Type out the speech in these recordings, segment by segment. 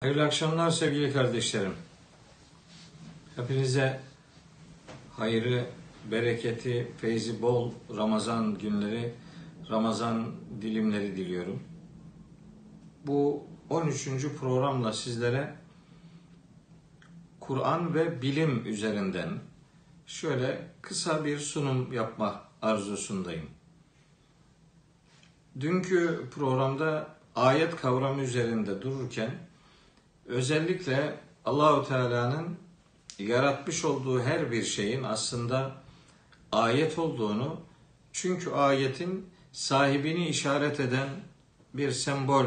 Hayırlı akşamlar sevgili kardeşlerim. Hepinize hayırı, bereketi, feyzi bol Ramazan günleri, Ramazan dilimleri diliyorum. Bu 13. programla sizlere Kur'an ve bilim üzerinden şöyle kısa bir sunum yapma arzusundayım. Dünkü programda ayet kavramı üzerinde dururken özellikle Allahu Teala'nın yaratmış olduğu her bir şeyin aslında ayet olduğunu çünkü ayetin sahibini işaret eden bir sembol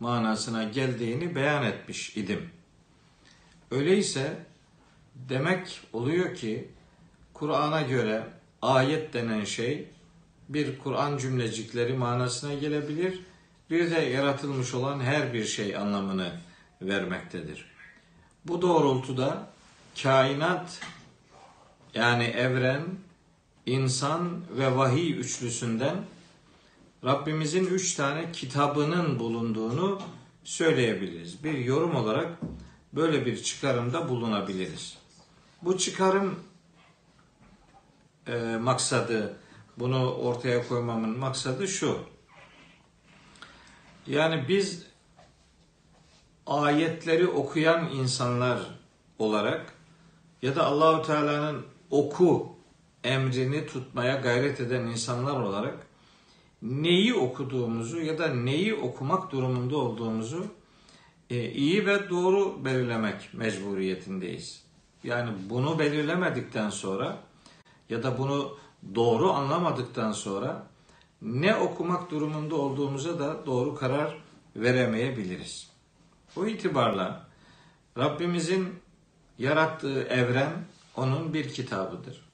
manasına geldiğini beyan etmiş idim. Öyleyse demek oluyor ki Kur'an'a göre ayet denen şey bir Kur'an cümlecikleri manasına gelebilir. Bir de yaratılmış olan her bir şey anlamını vermektedir. Bu doğrultuda kainat yani evren, insan ve vahiy üçlüsünden Rabbimizin üç tane kitabının bulunduğunu söyleyebiliriz. Bir yorum olarak böyle bir çıkarımda bulunabiliriz. Bu çıkarım e, maksadı, bunu ortaya koymamın maksadı şu. Yani biz ayetleri okuyan insanlar olarak ya da Allahu Teala'nın oku emrini tutmaya gayret eden insanlar olarak neyi okuduğumuzu ya da neyi okumak durumunda olduğumuzu e, iyi ve doğru belirlemek mecburiyetindeyiz. Yani bunu belirlemedikten sonra ya da bunu doğru anlamadıktan sonra ne okumak durumunda olduğumuza da doğru karar veremeyebiliriz. Bu itibarla Rabbimizin yarattığı evren onun bir kitabıdır.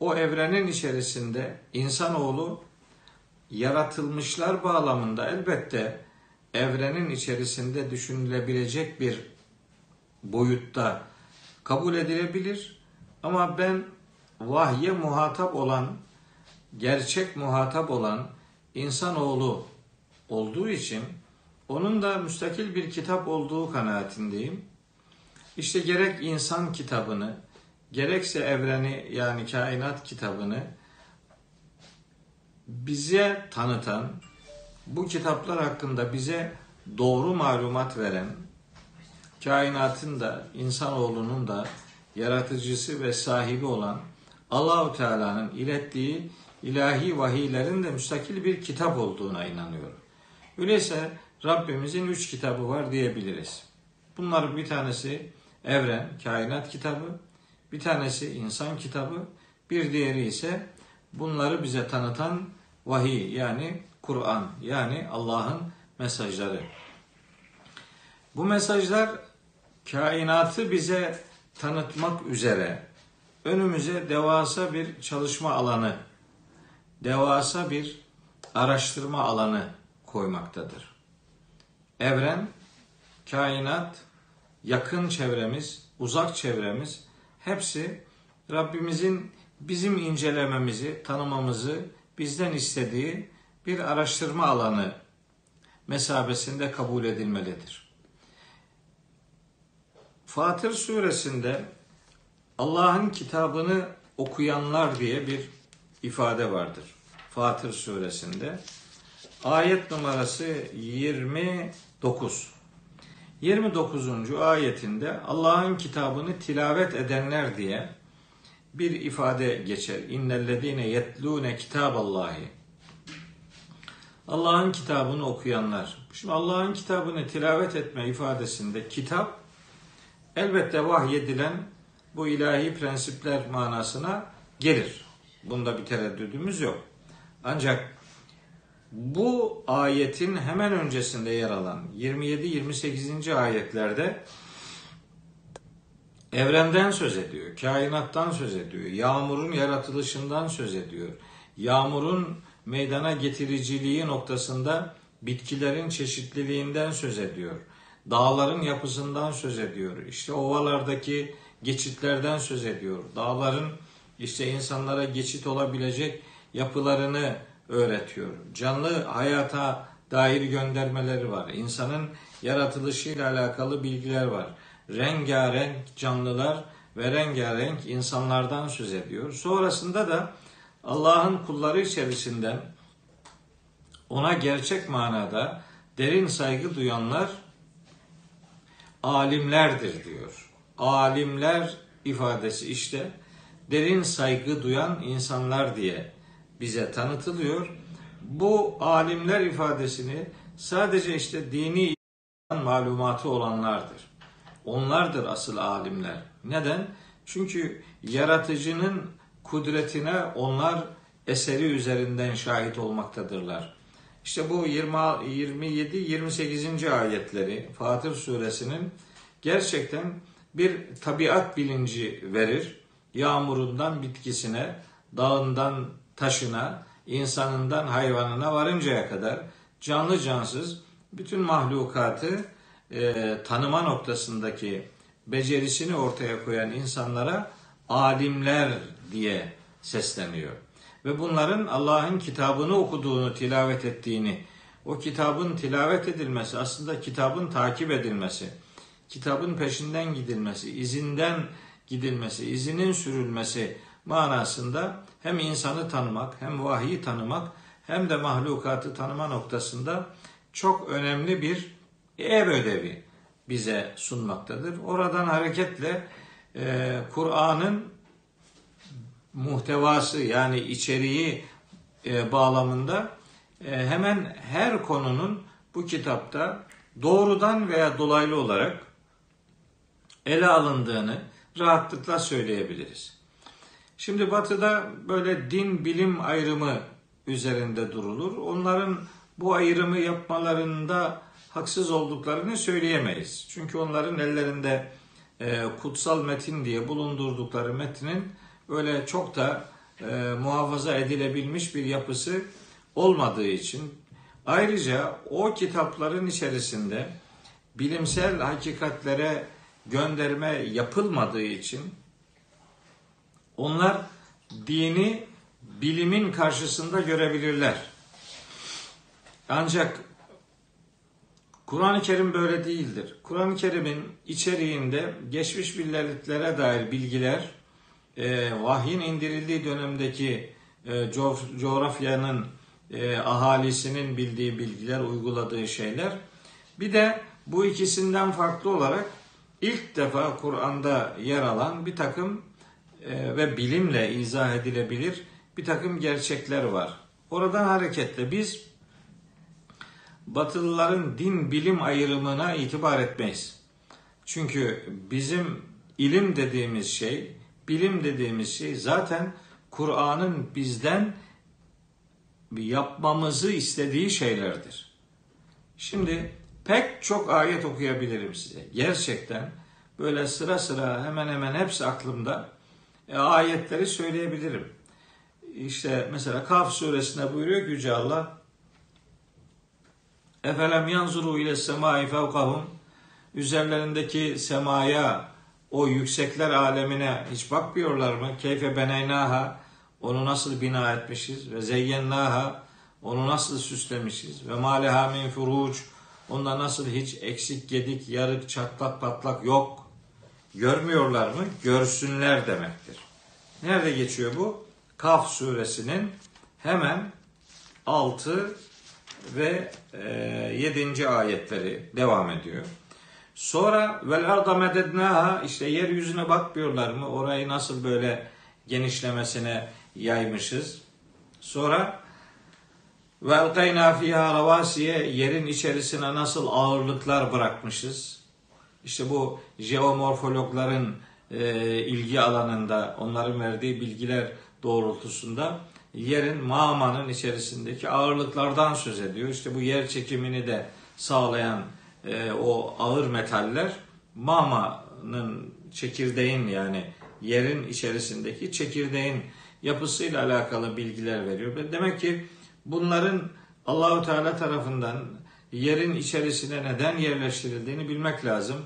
O evrenin içerisinde insanoğlu yaratılmışlar bağlamında elbette evrenin içerisinde düşünülebilecek bir boyutta kabul edilebilir. Ama ben vahye muhatap olan, gerçek muhatap olan insanoğlu olduğu için onun da müstakil bir kitap olduğu kanaatindeyim. İşte gerek insan kitabını, gerekse evreni yani kainat kitabını bize tanıtan, bu kitaplar hakkında bize doğru malumat veren, kainatın da insanoğlunun da yaratıcısı ve sahibi olan Allahu Teala'nın ilettiği ilahi vahiylerin de müstakil bir kitap olduğuna inanıyorum. Öyleyse Rabbimizin üç kitabı var diyebiliriz. Bunlar bir tanesi evren, kainat kitabı, bir tanesi insan kitabı, bir diğeri ise bunları bize tanıtan vahiy yani Kur'an yani Allah'ın mesajları. Bu mesajlar kainatı bize tanıtmak üzere önümüze devasa bir çalışma alanı, devasa bir araştırma alanı koymaktadır. Evren, kainat, yakın çevremiz, uzak çevremiz hepsi Rabbimizin bizim incelememizi, tanımamızı bizden istediği bir araştırma alanı mesabesinde kabul edilmelidir. Fatır suresinde Allah'ın kitabını okuyanlar diye bir ifade vardır. Fatır suresinde. Ayet numarası 29. 29. ayetinde Allah'ın kitabını tilavet edenler diye bir ifade geçer. İnnellezine yetlûne kitaballahi. Allah'ın kitabını okuyanlar. Şimdi Allah'ın kitabını tilavet etme ifadesinde kitap elbette vahyedilen bu ilahi prensipler manasına gelir. Bunda bir tereddüdümüz yok. Ancak bu ayetin hemen öncesinde yer alan 27-28. ayetlerde evrenden söz ediyor, kainattan söz ediyor, yağmurun yaratılışından söz ediyor. Yağmurun meydana getiriciliği noktasında bitkilerin çeşitliliğinden söz ediyor. Dağların yapısından söz ediyor. İşte ovalardaki geçitlerden söz ediyor. Dağların işte insanlara geçit olabilecek yapılarını öğretiyor. Canlı hayata dair göndermeleri var. İnsanın yaratılışıyla alakalı bilgiler var. Rengarenk canlılar ve rengarenk insanlardan söz ediyor. Sonrasında da Allah'ın kulları içerisinden ona gerçek manada derin saygı duyanlar alimlerdir diyor. Alimler ifadesi işte derin saygı duyan insanlar diye bize tanıtılıyor. Bu alimler ifadesini sadece işte dini malumatı olanlardır. Onlardır asıl alimler. Neden? Çünkü yaratıcının kudretine onlar eseri üzerinden şahit olmaktadırlar. İşte bu 20, 27 28. ayetleri Fatır suresinin gerçekten bir tabiat bilinci verir. Yağmurundan bitkisine, dağından taşına, insanından hayvanına varıncaya kadar canlı cansız bütün mahlukatı e, tanıma noktasındaki becerisini ortaya koyan insanlara alimler diye sesleniyor. Ve bunların Allah'ın kitabını okuduğunu, tilavet ettiğini, o kitabın tilavet edilmesi, aslında kitabın takip edilmesi, kitabın peşinden gidilmesi, izinden gidilmesi, izinin sürülmesi manasında hem insanı tanımak, hem vahyi tanımak, hem de mahlukatı tanıma noktasında çok önemli bir ev ödevi bize sunmaktadır. Oradan hareketle e, Kur'an'ın muhtevası yani içeriği e, bağlamında e, hemen her konunun bu kitapta doğrudan veya dolaylı olarak ele alındığını rahatlıkla söyleyebiliriz. Şimdi Batı'da böyle din bilim ayrımı üzerinde durulur. Onların bu ayrımı yapmalarında haksız olduklarını söyleyemeyiz. Çünkü onların ellerinde e, kutsal metin diye bulundurdukları metnin öyle çok da e, muhafaza edilebilmiş bir yapısı olmadığı için ayrıca o kitapların içerisinde bilimsel hakikatlere gönderme yapılmadığı için onlar dini bilimin karşısında görebilirler. Ancak Kur'an-ı Kerim böyle değildir. Kur'an-ı Kerim'in içeriğinde geçmiş milletlere dair bilgiler, e, vahyin indirildiği dönemdeki e, coğrafyanın e, ahalisinin bildiği bilgiler, uyguladığı şeyler. Bir de bu ikisinden farklı olarak ilk defa Kur'an'da yer alan bir takım ve bilimle izah edilebilir bir takım gerçekler var. Oradan hareketle biz Batılıların din bilim ayrımına itibar etmeyiz. Çünkü bizim ilim dediğimiz şey, bilim dediğimiz şey zaten Kur'an'ın bizden yapmamızı istediği şeylerdir. Şimdi pek çok ayet okuyabilirim size. Gerçekten böyle sıra sıra hemen hemen hepsi aklımda ayetleri söyleyebilirim. İşte mesela Kaf suresinde buyuruyor ki Yüce Allah Efelem yanzuru ile semai fevkahum. Üzerlerindeki semaya o yüksekler alemine hiç bakmıyorlar mı? Keyfe beneynaha onu nasıl bina etmişiz? Ve zeyyennaha. Onu nasıl süslemişiz? Ve maleha min furuc onda nasıl hiç eksik gedik yarık çatlak patlak yok görmüyorlar mı? Görsünler demektir. Nerede geçiyor bu? Kaf suresinin hemen 6 ve e, 7. ayetleri devam ediyor. Sonra vel arda medednaha işte yeryüzüne bakmıyorlar mı? Orayı nasıl böyle genişlemesine yaymışız. Sonra ve elkayna fiha yerin içerisine nasıl ağırlıklar bırakmışız. İşte bu jeomorfologların e, ilgi alanında onların verdiği bilgiler doğrultusunda yerin mağmanın içerisindeki ağırlıklardan söz ediyor. İşte bu yer çekimini de sağlayan e, o ağır metaller mağmanın çekirdeğin yani yerin içerisindeki çekirdeğin yapısıyla alakalı bilgiler veriyor. Demek ki bunların Allahu Teala tarafından yerin içerisine neden yerleştirildiğini bilmek lazım.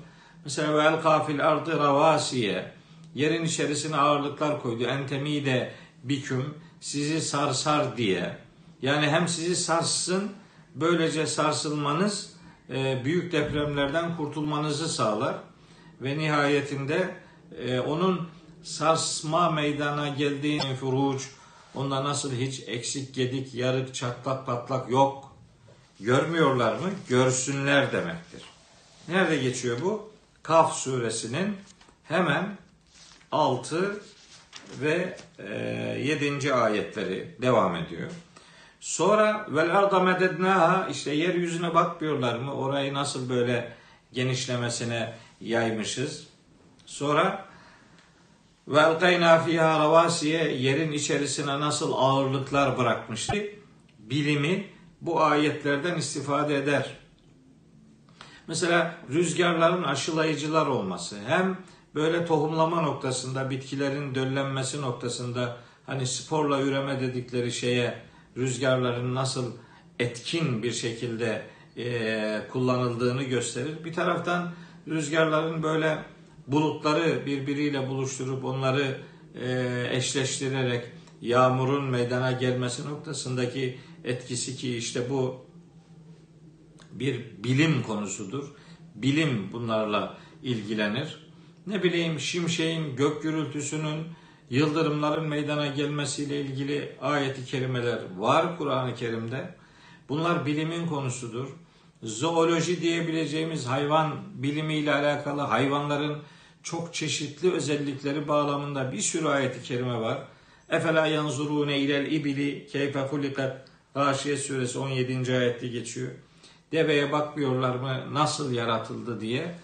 Mesela vel kafil ardı ravasiye yerin içerisine ağırlıklar koydu. Entemi de biküm sizi sarsar diye. Yani hem sizi sarsın böylece sarsılmanız e, büyük depremlerden kurtulmanızı sağlar ve nihayetinde e, onun sarsma meydana geldiği furuç, onda nasıl hiç eksik, gedik, yarık, çatlak, patlak yok. Görmüyorlar mı? Görsünler demektir. Nerede geçiyor bu? Kaf suresinin hemen 6 ve e, 7. ayetleri devam ediyor. Sonra vel arda medednaha işte yeryüzüne bakmıyorlar mı? Orayı nasıl böyle genişlemesine yaymışız. Sonra ve alkayna fiha ravasiye yerin içerisine nasıl ağırlıklar bırakmıştı. Bilimi bu ayetlerden istifade eder. Mesela rüzgarların aşılayıcılar olması hem böyle tohumlama noktasında bitkilerin döllenmesi noktasında hani sporla üreme dedikleri şeye rüzgarların nasıl etkin bir şekilde e, kullanıldığını gösterir. Bir taraftan rüzgarların böyle bulutları birbiriyle buluşturup onları e, eşleştirerek yağmurun meydana gelmesi noktasındaki etkisi ki işte bu bir bilim konusudur. Bilim bunlarla ilgilenir. Ne bileyim şimşeğin, gök gürültüsünün, yıldırımların meydana gelmesiyle ilgili ayeti kerimeler var Kur'an-ı Kerim'de. Bunlar bilimin konusudur. Zooloji diyebileceğimiz hayvan bilimiyle alakalı hayvanların çok çeşitli özellikleri bağlamında bir sürü ayeti kerime var. Efela yanzurune ilel ibili keyfe hulikat Gâşiye suresi 17. ayette geçiyor. Deveye bakmıyorlar mı nasıl yaratıldı diye.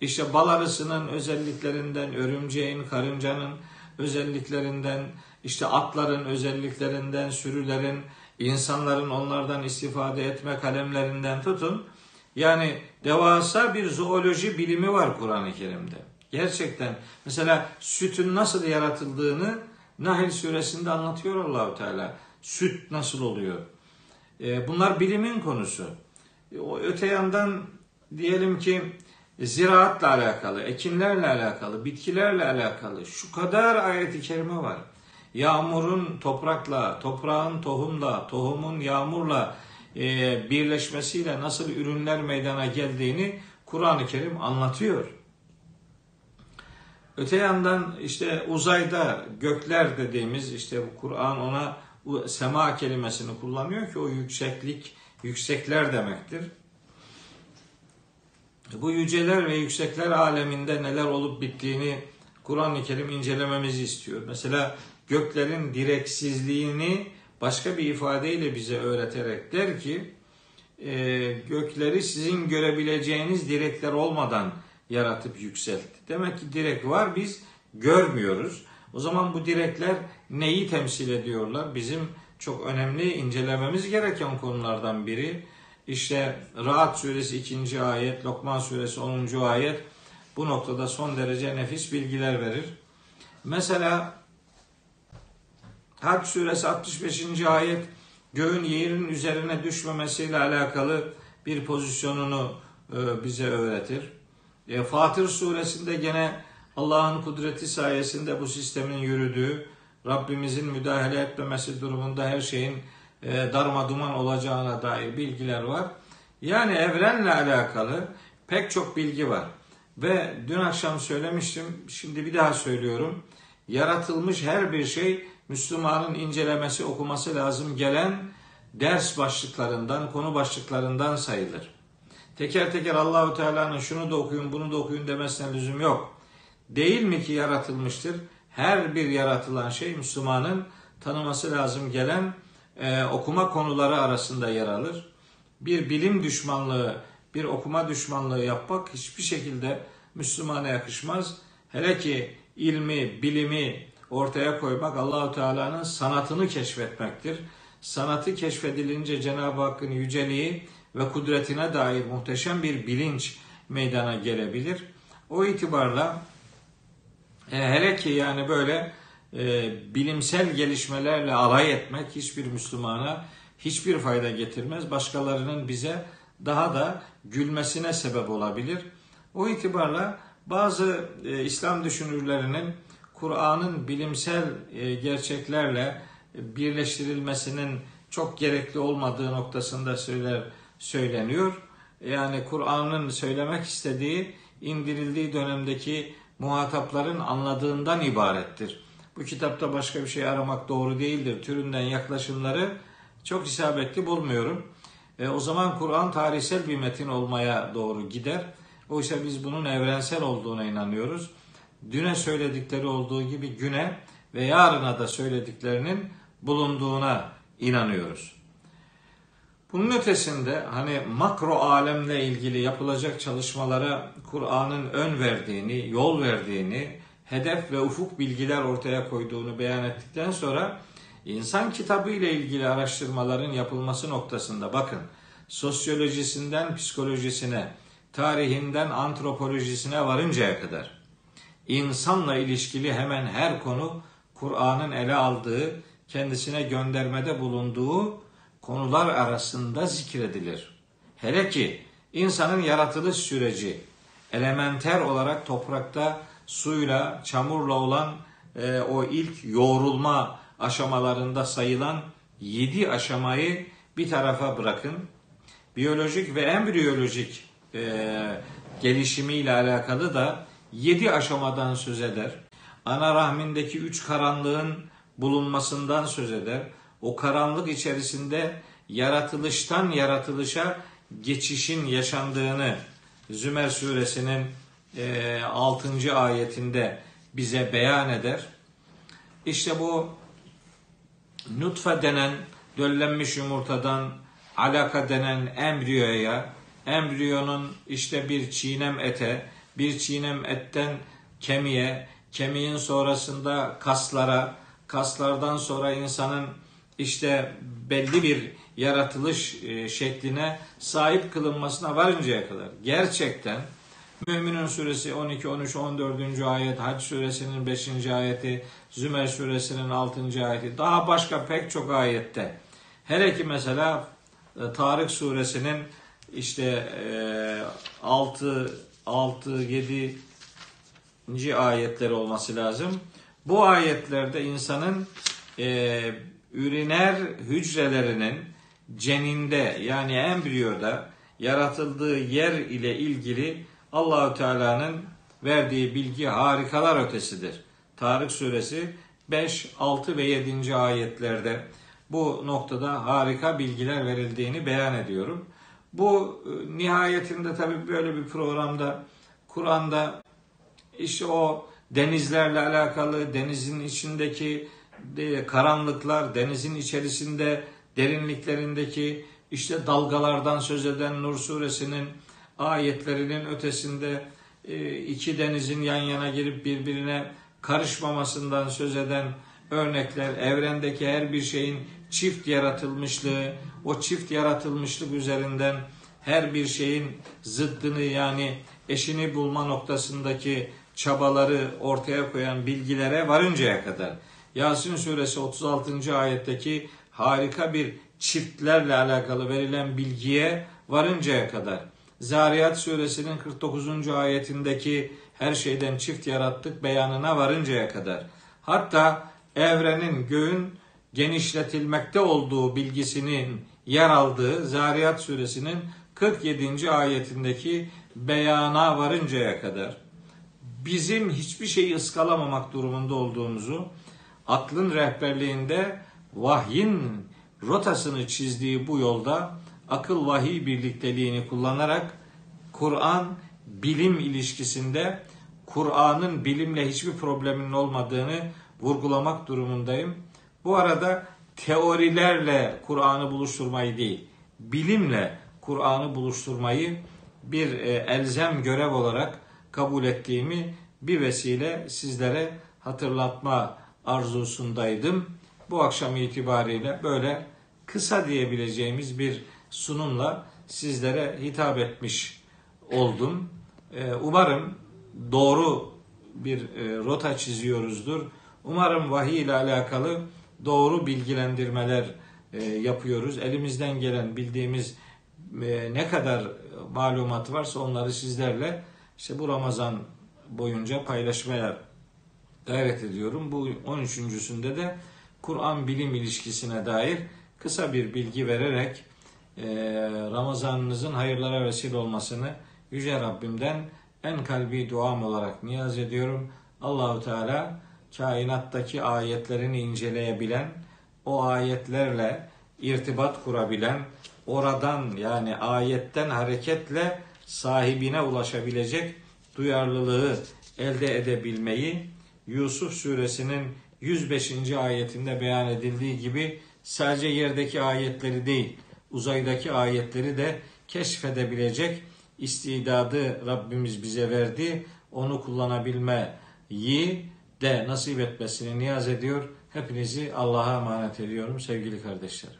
İşte bal arısının özelliklerinden, örümceğin, karıncanın özelliklerinden, işte atların özelliklerinden, sürülerin, insanların onlardan istifade etme kalemlerinden tutun. Yani devasa bir zooloji bilimi var Kur'an-ı Kerim'de. Gerçekten mesela sütün nasıl yaratıldığını Nahl suresinde anlatıyor Allahu Teala. Süt nasıl oluyor? E, bunlar bilimin konusu. E, o öte yandan diyelim ki ziraatla alakalı, ekinlerle alakalı, bitkilerle alakalı şu kadar ayeti kerime var. Yağmurun toprakla, toprağın tohumla, tohumun yağmurla e, birleşmesiyle nasıl ürünler meydana geldiğini Kur'an-ı Kerim anlatıyor. Öte yandan işte uzayda gökler dediğimiz işte bu Kur'an ona sema kelimesini kullanıyor ki o yükseklik, yüksekler demektir. Bu yüceler ve yüksekler aleminde neler olup bittiğini Kur'an-ı Kerim incelememizi istiyor. Mesela göklerin direksizliğini başka bir ifadeyle bize öğreterek der ki e, gökleri sizin görebileceğiniz direkler olmadan yaratıp yükseltti. Demek ki direk var biz görmüyoruz. O zaman bu direkler neyi temsil ediyorlar? Bizim çok önemli incelememiz gereken konulardan biri. İşte Rahat suresi 2. ayet, Lokman suresi 10. ayet bu noktada son derece nefis bilgiler verir. Mesela Hac suresi 65. ayet göğün yerin üzerine düşmemesiyle alakalı bir pozisyonunu e, bize öğretir. E, Fatır suresinde gene Allah'ın kudreti sayesinde bu sistemin yürüdüğü, Rabbimizin müdahale etmemesi durumunda her şeyin e, darma duman olacağına dair bilgiler var. Yani evrenle alakalı pek çok bilgi var. Ve dün akşam söylemiştim, şimdi bir daha söylüyorum. Yaratılmış her bir şey Müslümanın incelemesi, okuması lazım gelen ders başlıklarından, konu başlıklarından sayılır. Teker teker Allahu Teala'nın şunu da okuyun, bunu da okuyun demesine lüzum yok. Değil mi ki yaratılmıştır? Her bir yaratılan şey Müslümanın tanıması lazım gelen e, okuma konuları arasında yer alır. Bir bilim düşmanlığı, bir okuma düşmanlığı yapmak hiçbir şekilde Müslümana yakışmaz. Hele ki ilmi, bilimi ortaya koymak Allahu Teala'nın sanatını keşfetmektir. Sanatı keşfedilince Cenab-ı Hakk'ın yüceliği ve kudretine dair muhteşem bir bilinç meydana gelebilir. O itibarla e, hele ki yani böyle e, bilimsel gelişmelerle alay etmek hiçbir Müslümana hiçbir fayda getirmez. Başkalarının bize daha da gülmesine sebep olabilir. O itibarla bazı e, İslam düşünürlerinin Kur'an'ın bilimsel e, gerçeklerle birleştirilmesinin çok gerekli olmadığı noktasında söyler söyleniyor. yani Kur'an'ın söylemek istediği indirildiği dönemdeki muhatapların anladığından ibarettir. Bu kitapta başka bir şey aramak doğru değildir. Türünden yaklaşımları çok isabetli bulmuyorum. E, o zaman Kur'an tarihsel bir metin olmaya doğru gider. Oysa biz bunun evrensel olduğuna inanıyoruz. Düne söyledikleri olduğu gibi güne ve yarına da söylediklerinin bulunduğuna inanıyoruz. Bunun ötesinde hani makro alemle ilgili yapılacak çalışmalara Kur'an'ın ön verdiğini, yol verdiğini, hedef ve ufuk bilgiler ortaya koyduğunu beyan ettikten sonra insan kitabı ile ilgili araştırmaların yapılması noktasında bakın sosyolojisinden psikolojisine, tarihinden antropolojisine varıncaya kadar insanla ilişkili hemen her konu Kur'an'ın ele aldığı, kendisine göndermede bulunduğu konular arasında zikredilir. Hele ki insanın yaratılış süreci elementer olarak toprakta suyla, çamurla olan e, o ilk yoğrulma aşamalarında sayılan yedi aşamayı bir tarafa bırakın. Biyolojik ve embriyolojik e, gelişimiyle alakalı da yedi aşamadan söz eder. Ana rahmindeki üç karanlığın bulunmasından söz eder. O karanlık içerisinde yaratılıştan yaratılışa geçişin yaşandığını Zümer suresinin 6. ayetinde bize beyan eder. İşte bu nutfe denen döllenmiş yumurtadan alaka denen embriyoya, embriyonun işte bir çiğnem ete, bir çiğnem etten kemiğe, kemiğin sonrasında kaslara, kaslardan sonra insanın işte belli bir yaratılış e, şekline sahip kılınmasına varıncaya kadar gerçekten Müminun suresi 12, 13, 14. ayet, Hac suresinin 5. ayeti, Zümer suresinin 6. ayeti, daha başka pek çok ayette. Hele ki mesela e, Tarık suresinin işte 6, 6, 7. ayetleri olması lazım. Bu ayetlerde insanın e, üriner hücrelerinin ceninde yani embriyoda yaratıldığı yer ile ilgili Allahü Teala'nın verdiği bilgi harikalar ötesidir. Tarık suresi 5, 6 ve 7. ayetlerde bu noktada harika bilgiler verildiğini beyan ediyorum. Bu e, nihayetinde tabii böyle bir programda Kur'an'da işte o denizlerle alakalı, denizin içindeki karanlıklar, denizin içerisinde derinliklerindeki işte dalgalardan söz eden Nur suresinin ayetlerinin ötesinde e, iki denizin yan yana girip birbirine karışmamasından söz eden örnekler, evrendeki her bir şeyin çift yaratılmışlığı, o çift yaratılmışlık üzerinden her bir şeyin zıddını yani eşini bulma noktasındaki çabaları ortaya koyan bilgilere varıncaya kadar Yasin suresi 36. ayetteki harika bir çiftlerle alakalı verilen bilgiye varıncaya kadar Zariyat suresinin 49. ayetindeki her şeyden çift yarattık beyanına varıncaya kadar hatta evrenin göğün genişletilmekte olduğu bilgisinin yer aldığı Zariyat suresinin 47. ayetindeki beyana varıncaya kadar bizim hiçbir şeyi ıskalamamak durumunda olduğumuzu aklın rehberliğinde vahyin rotasını çizdiği bu yolda akıl vahiy birlikteliğini kullanarak Kur'an bilim ilişkisinde Kur'an'ın bilimle hiçbir probleminin olmadığını vurgulamak durumundayım. Bu arada teorilerle Kur'an'ı buluşturmayı değil, bilimle Kur'an'ı buluşturmayı bir e, elzem görev olarak kabul ettiğimi bir vesile sizlere hatırlatma arzusundaydım. Bu akşam itibariyle böyle kısa diyebileceğimiz bir sunumla sizlere hitap etmiş oldum. E, umarım doğru bir e, rota çiziyoruzdur. Umarım vahiy ile alakalı doğru bilgilendirmeler yapıyoruz. Elimizden gelen bildiğimiz ne kadar malumatı varsa onları sizlerle işte bu Ramazan boyunca paylaşmaya gayret ediyorum. Bu 13.sünde de Kur'an bilim ilişkisine dair kısa bir bilgi vererek e, Ramazanınızın hayırlara vesile olmasını Yüce Rabbimden en kalbi duam olarak niyaz ediyorum. Allahu Teala kainattaki ayetlerini inceleyebilen, o ayetlerle irtibat kurabilen, oradan yani ayetten hareketle sahibine ulaşabilecek duyarlılığı elde edebilmeyi Yusuf suresinin 105. ayetinde beyan edildiği gibi sadece yerdeki ayetleri değil, uzaydaki ayetleri de keşfedebilecek istidadı Rabbimiz bize verdi. Onu kullanabilmeyi de nasip etmesini niyaz ediyor. Hepinizi Allah'a emanet ediyorum sevgili kardeşlerim.